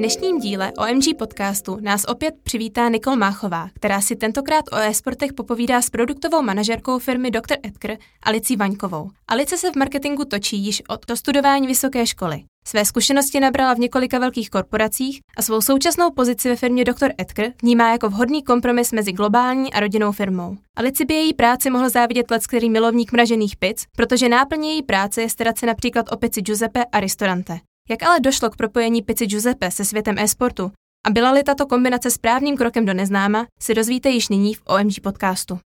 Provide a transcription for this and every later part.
dnešním díle OMG podcastu nás opět přivítá Nikol Máchová, která si tentokrát o e-sportech popovídá s produktovou manažerkou firmy Dr. Edgar Alicí Vaňkovou. Alice se v marketingu točí již od dostudování vysoké školy. Své zkušenosti nabrala v několika velkých korporacích a svou současnou pozici ve firmě Dr. Edgar vnímá jako vhodný kompromis mezi globální a rodinnou firmou. Alici by její práci mohl závidět let, který milovník mražených pic, protože náplně její práce je starat se například o pici Giuseppe a Ristorante. Jak ale došlo k propojení pici Giuseppe se světem e-sportu a byla-li tato kombinace správným krokem do neznáma, si dozvíte již nyní v OMG podcastu.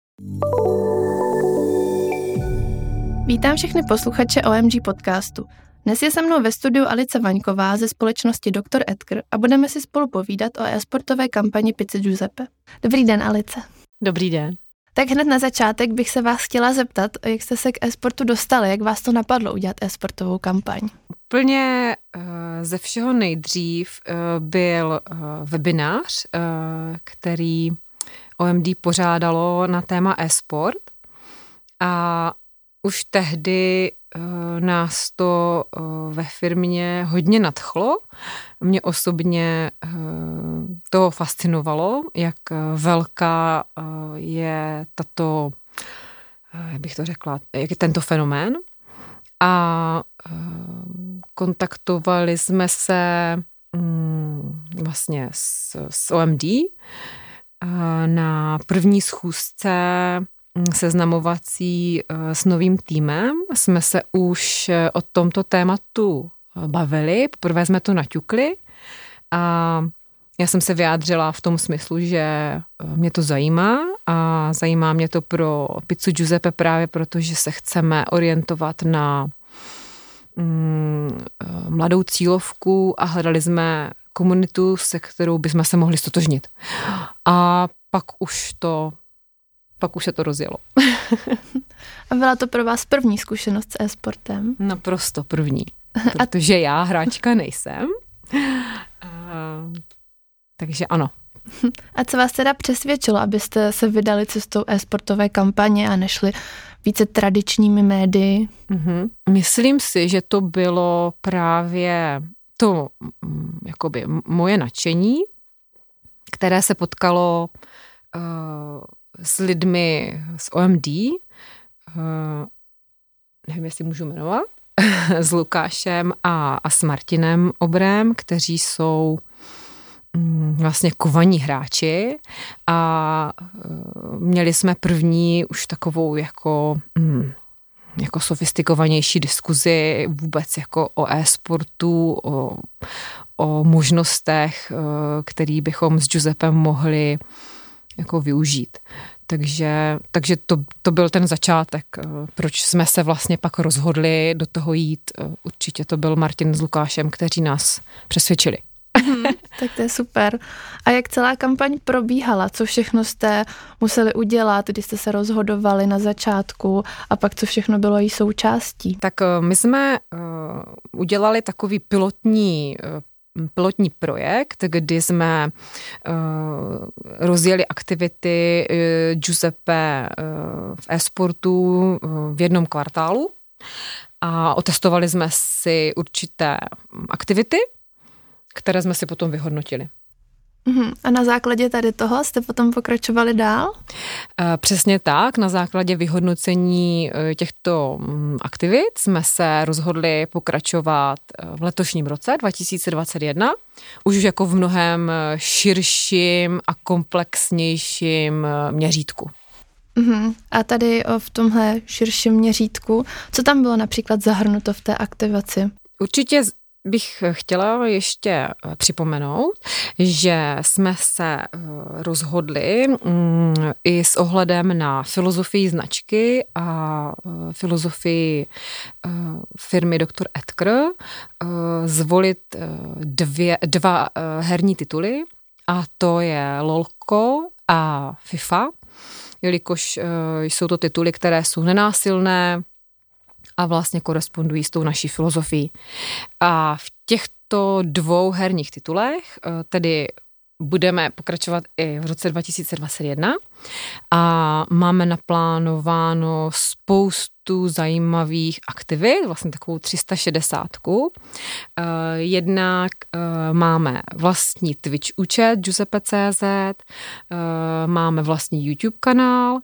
Vítám všechny posluchače OMG podcastu. Dnes je se mnou ve studiu Alice Vaňková ze společnosti Dr. Edgar a budeme si spolu povídat o e-sportové kampani Pici Giuseppe. Dobrý den, Alice. Dobrý den. Tak hned na začátek bych se vás chtěla zeptat, jak jste se k e-sportu dostali, jak vás to napadlo udělat e-sportovou kampaň? Úplně uh, ze všeho nejdřív uh, byl uh, webinář, který OMD pořádalo na téma e-sport a už tehdy nás to ve firmě hodně nadchlo. Mě osobně to fascinovalo, jak velká je tato, jak bych to řekla, jak je tento fenomén. A kontaktovali jsme se um, vlastně s, s OMD na první schůzce Mm, seznamovací eh, s novým týmem. Jsme se už eh, o tomto tématu eh, bavili, poprvé jsme to naťukli. A já jsem se vyjádřila v tom smyslu, že mě to zajímá. A zajímá mě to pro pizzu Giuseppe právě proto, že se chceme orientovat na mm, mladou cílovku a hledali jsme komunitu, se kterou bychom se mohli stotožnit. A pak už to pak už se to rozjelo. A byla to pro vás první zkušenost s e-sportem? Naprosto první, protože já hráčka nejsem. A, takže ano. A co vás teda přesvědčilo, abyste se vydali cestou e-sportové kampaně a nešli více tradičními médii? Mm-hmm. Myslím si, že to bylo právě to jakoby moje nadšení, které se potkalo uh, s lidmi z OMD, uh, eh, nevím, jestli můžu jmenovat, s Lukášem a, a s Martinem Obrem, kteří jsou vlastně kovaní hráči a uh, měli jsme první už takovou jako mm, jako sofistikovanější diskuzi vůbec jako o e-sportu, o, o možnostech, uh, který bychom s Giuseppem mohli jako využít. Takže, takže to, to byl ten začátek, eh, proč jsme se vlastně pak rozhodli do toho jít. Eh, určitě to byl Martin s Lukášem, kteří nás přesvědčili. Hmm, tak to je super. A jak celá kampaň probíhala? Co všechno jste museli udělat, když jste se rozhodovali na začátku a pak co všechno bylo její součástí? Tak eh, my jsme udělali takový pilotní pilotní projekt, kdy jsme uh, rozjeli aktivity uh, Giuseppe uh, v e-sportu uh, v jednom kvartálu a otestovali jsme si určité aktivity, které jsme si potom vyhodnotili. Mhm. A na základě tady toho jste potom pokračovali dál? Eh, přesně tak. Na základě vyhodnocení eh, těchto mm, aktivit jsme se rozhodli pokračovat eh, v letošním roce 2021, už jako v mnohem širším a komplexnějším měřítku. Uhum. A tady v tomhle širším měřítku, co tam bylo například zahrnuto v té aktivaci? Určitě bych chtěla ještě eh, připomenout, že jsme se eh, rozhodli mm, i s ohledem na filozofii značky a eh, filozofii firmy Dr. Edgar zvolit dvě, dva herní tituly a to je LOLko a FIFA, jelikož jsou to tituly, které jsou nenásilné, a vlastně korespondují s tou naší filozofií. A v těchto dvou herních titulech, eh, tedy budeme pokračovat i v roce 2021 a máme naplánováno spoustu zajímavých aktivit, vlastně takovou 360. Eh, jednak eh, máme vlastní Twitch účet Giuseppe.cz, máme vlastní YouTube kanál,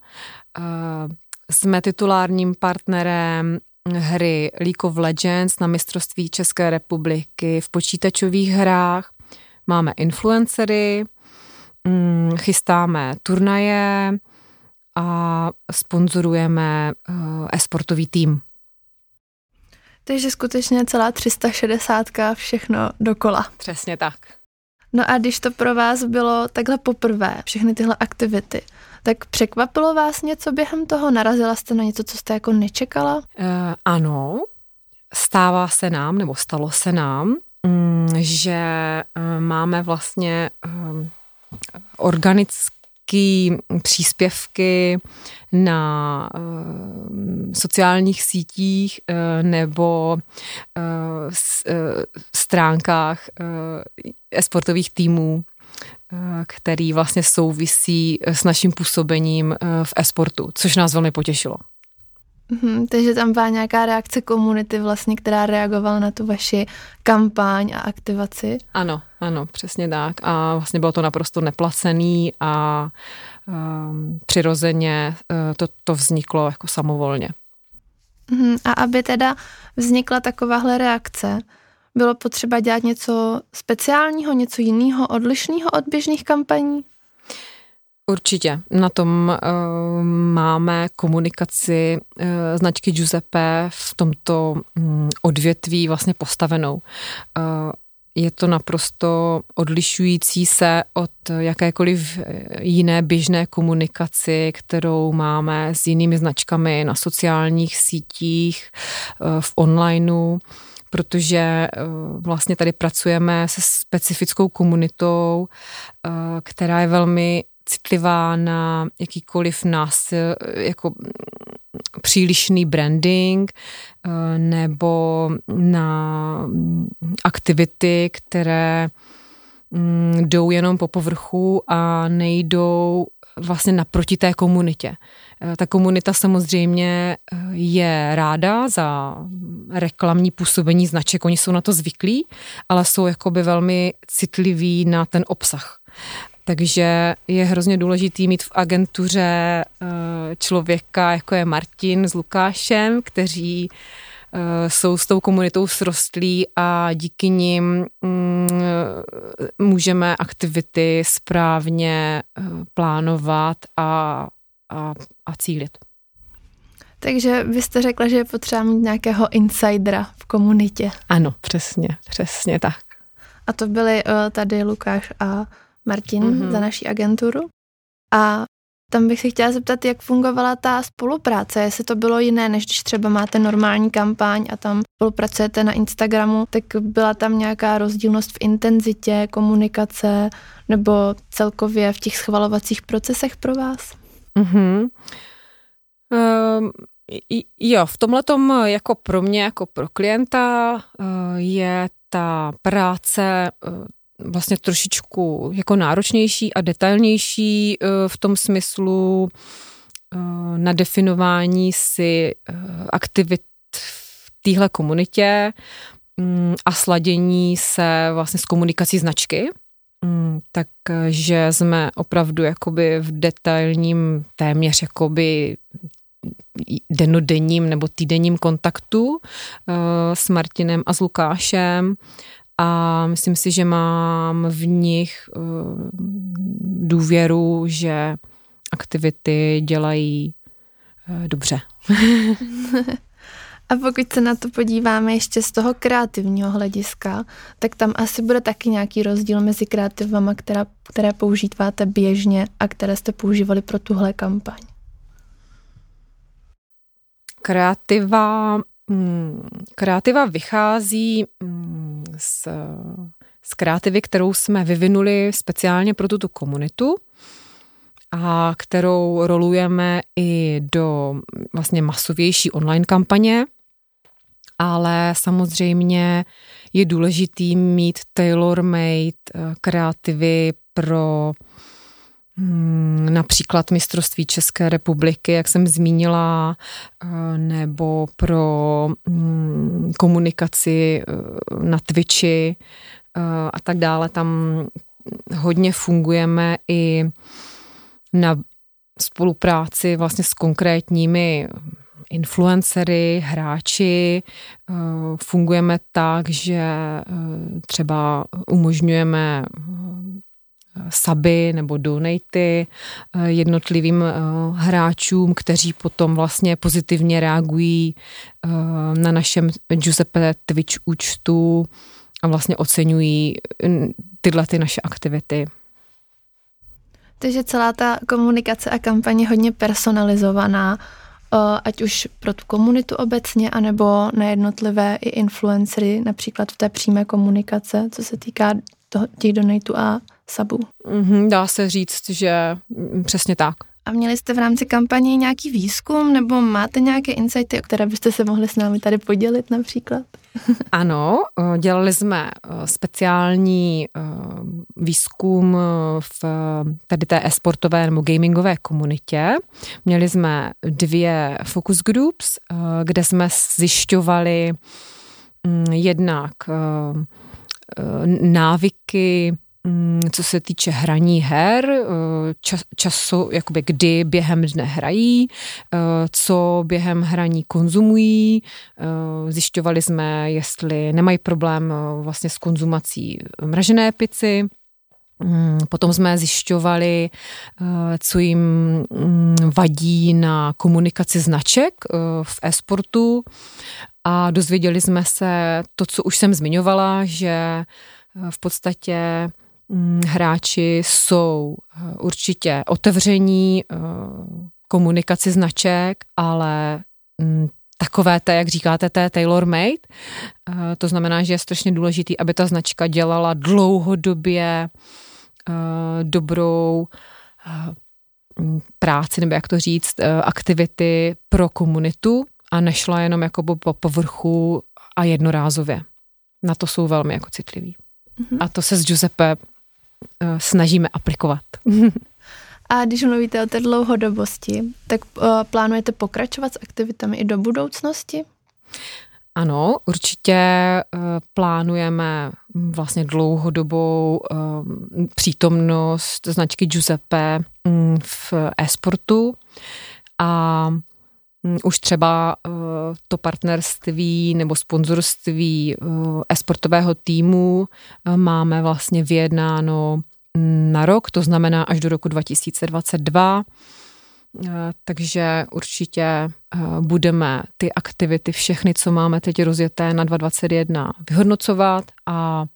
jsme titulárním partnerem hry League of Legends na mistrovství České republiky v počítačových hrách. Máme influencery, mm, chystáme turnaje a sponzorujeme eh, e-sportový tým. Takže skutečně celá 360 všechno dokola. Přesně tak. No a když to pro vás bylo takhle poprvé, všechny tyhle aktivity, tak překvapilo vás něco během toho? Narazila jste na něco, co jste jako nečekala? Uh, ano, stává se nám, nebo stalo se nám, um, že uh, máme vlastně um, organický příspěvky na uh, sociálních sítích uh, nebo uh, s, uh, stránkách uh, esportových týmů Eh, který vlastně souvisí eh, s naším působením eh, v e-sportu, což nás velmi potěšilo. Mm, takže tam byla nějaká reakce komunity vlastně, která reagovala na tu vaši kampaň a aktivaci? Ano, ano, přesně tak. A vlastně bylo to naprosto neplacený a um, přirozeně uh, to, to vzniklo jako samovolně. Mm, a aby teda vznikla takováhle reakce, bylo potřeba dělat něco speciálního, něco jiného, odlišného od běžných kampaní? Určitě. Na tom uh, máme komunikaci uh, značky Giuseppe v tomto um, odvětví vlastně postavenou. Uh, je to naprosto odlišující se od jakékoliv jiné běžné komunikaci, kterou máme s jinými značkami na sociálních sítích, v onlineu protože eh, vlastně tady pracujeme se specifickou komunitou, eh, která je velmi citlivá na jakýkoliv nás jako přílišný branding eh, nebo na aktivity, které mm, jdou jenom po povrchu a nejdou vlastně naproti té komunitě. Eh, ta komunita samozřejmě eh, je ráda za reklamní působení značek, oni jsou na to zvyklí, ale jsou jakoby velmi citliví na ten obsah. Takže je hrozně důležitý mít v agentuře eh, člověka, jako je Martin s Lukášem, kteří jsou s tou komunitou srostlí a díky nim mm, můžeme aktivity správně plánovat a a, a cílit. Takže vy jste řekla, že je potřeba mít nějakého insidera v komunitě. Ano, přesně, přesně tak. A to byli uh, tady Lukáš a Martin mm-hmm. za naší agenturu. A tam bych se chtěla zeptat, jak fungovala ta spolupráce, jestli to bylo jiné, než když třeba máte normální kampaň a tam spolupracujete na Instagramu, tak byla tam nějaká rozdílnost v intenzitě, komunikace nebo celkově v těch schvalovacích procesech pro vás? Mm-hmm. Uh, jo, v tomhle jako pro mě, jako pro klienta uh, je ta práce uh, vlastně trošičku jako náročnější a detailnější uh, v tom smyslu uh, na definování si uh, aktivit v téhle komunitě um, a sladění se vlastně s komunikací značky. Mm, takže jsme opravdu jakoby v detailním téměř jakoby denodenním nebo týdenním kontaktu s Martinem a s Lukášem a myslím si, že mám v nich uh, důvěru, že aktivity dělají uh, dobře. A pokud se na to podíváme ještě z toho kreativního hlediska, tak tam asi bude taky nějaký rozdíl mezi kreativama, která, které používáte běžně a které jste používali pro tuhle kampaň. Kreativa, mm, kreativa vychází z, z kreativy, kterou jsme vyvinuli speciálně pro tuto komunitu a kterou rolujeme i do vlastně masovější online kampaně, ale samozřejmě je důležitý mít tailor-made eh, kreativy pro hmm, například mistrovství České republiky, jak jsem zmínila, eh, nebo pro hmm, komunikaci eh, na Twitchi, a tak dále. Tam hodně fungujeme i na spolupráci vlastně s konkrétními influencery, hráči. Eh, fungujeme tak, že eh, třeba umožňujeme eh, saby nebo donaty jednotlivým hráčům, kteří potom vlastně pozitivně reagují na našem Giuseppe Twitch účtu a vlastně oceňují tyhle ty naše aktivity. Takže celá ta komunikace a kampaně je hodně personalizovaná, ať už pro tu komunitu obecně, anebo na jednotlivé i influencery, například v té přímé komunikace, co se týká toho, těch donatů a sabů. Mm-hmm, dá se říct, že mm, přesně tak. A měli jste v rámci kampaně nějaký výzkum nebo máte nějaké insighty, o které byste se mohli s námi tady podělit například? Ano, dělali jsme speciální výzkum v tady té esportové nebo gamingové komunitě. Měli jsme dvě focus groups, kde jsme zjišťovali mm, jednak návyky Mm, co se týče hraní her, eh, čas, času, jakoby kdy během dne hrají, eh, co během hraní konzumují. Eh, zjišťovali jsme, jestli nemají problém vlastně s konzumací mražené pici, mm, Potom jsme zjišťovali, co jim mm, vadí na komunikaci značek v e-sportu a dozvěděli jsme se to, co už jsem zmiňovala, že v podstatě Mm, hráči jsou eh, určitě otevření eh, komunikaci značek, ale mm, takové té, jak říkáte, té tailor-made. Eh, to znamená, že je strašně důležitý, aby ta značka dělala dlouhodobě dobrou práci, nebo jak to říct, aktivity pro komunitu a nešla jenom jako po povrchu a jednorázově. Na to jsou velmi jako citliví. Mm-hmm. A to se s Giuseppe Eh, snažíme aplikovat. A když mluvíte o té dlouhodobosti, tak uh, plánujete pokračovat s aktivitami i do budoucnosti? Ano, určitě uh, plánujeme vlastně dlouhodobou uh, přítomnost značky Giuseppe um, v e-sportu a už třeba uh, to partnerství nebo sponzorství e-sportového týmu máme vlastně vyjednáno na rok, to znamená až do roku 2022. Eh, takže určitě eh, budeme ty aktivity, všechny, co máme teď rozjeté na 2021, vyhodnocovat a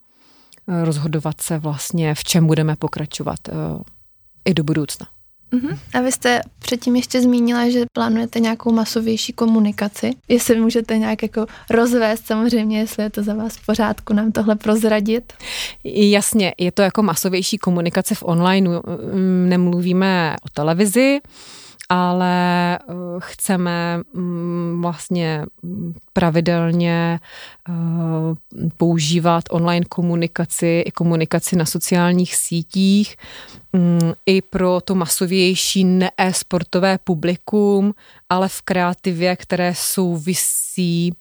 eh, rozhodovat se vlastně, v čem budeme pokračovat i do budoucna. Uh-huh. A vy jste předtím ještě zmínila, že plánujete nějakou masovější komunikaci. Jestli můžete nějak jako rozvést, samozřejmě, jestli je to za vás v pořádku, nám tohle prozradit. Jasně, je to jako masovější komunikace v online, nemluvíme o televizi, ale eh, chceme mm, vlastně pravidelně eh, používat online komunikaci i komunikaci na sociálních sítích mm, i pro to masovější ne-sportové publikum, ale v kreativě, které souvisí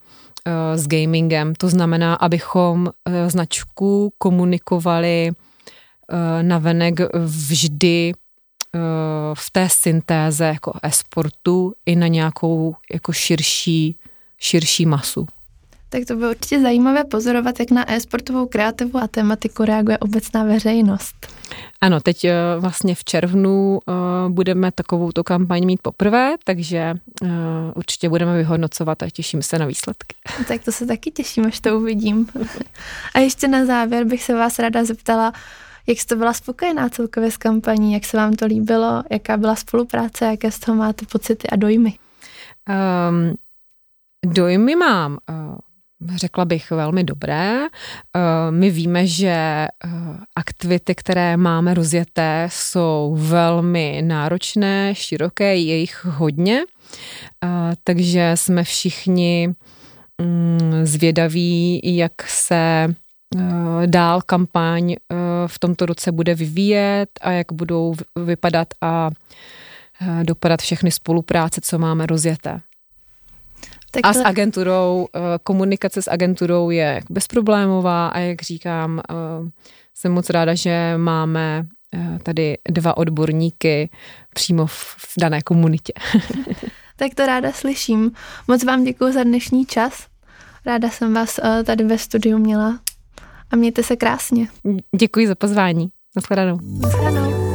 eh, s gamingem. To znamená, abychom značku komunikovali navenek vždy v té syntéze jako e-sportu i na nějakou jako širší, širší masu. Tak to bylo určitě zajímavé pozorovat, jak na e-sportovou kreativu a tematiku reaguje obecná veřejnost. Ano, teď eh, vlastně v červnu eh, budeme takovou tu kampaň mít poprvé, takže eh, určitě budeme vyhodnocovat a těším se na výsledky. Tak to se taky těším, až to uvidím. A ještě na závěr bych se vás ráda zeptala, jak jste byla spokojená celkově s kampaní, jak se vám to líbilo, jaká byla spolupráce, jaké z toho máte pocity a dojmy? Um, dojmy mám, uh, řekla bych, velmi dobré. Uh, my víme, že uh, aktivity, které máme rozjeté, jsou velmi náročné, široké, je jich hodně, takže jsme všichni mm, zvědaví, jak se Eh, dál kampaň eh, v tomto roce bude vyvíjet a jak budou vypadat a eh, dopadat všechny spolupráce, co máme rozjeté. Tak a s agenturou, komunikace s agenturou je bezproblémová a jak říkám, jsem moc ráda, že máme tady dva odborníky přímo v dané komunitě. tak to ráda slyším. Moc vám děkuji za dnešní čas. Ráda jsem vás tady ve studiu měla a mějte se krásně. Děkuji za pozvání. Naschledanou. Naschledanou.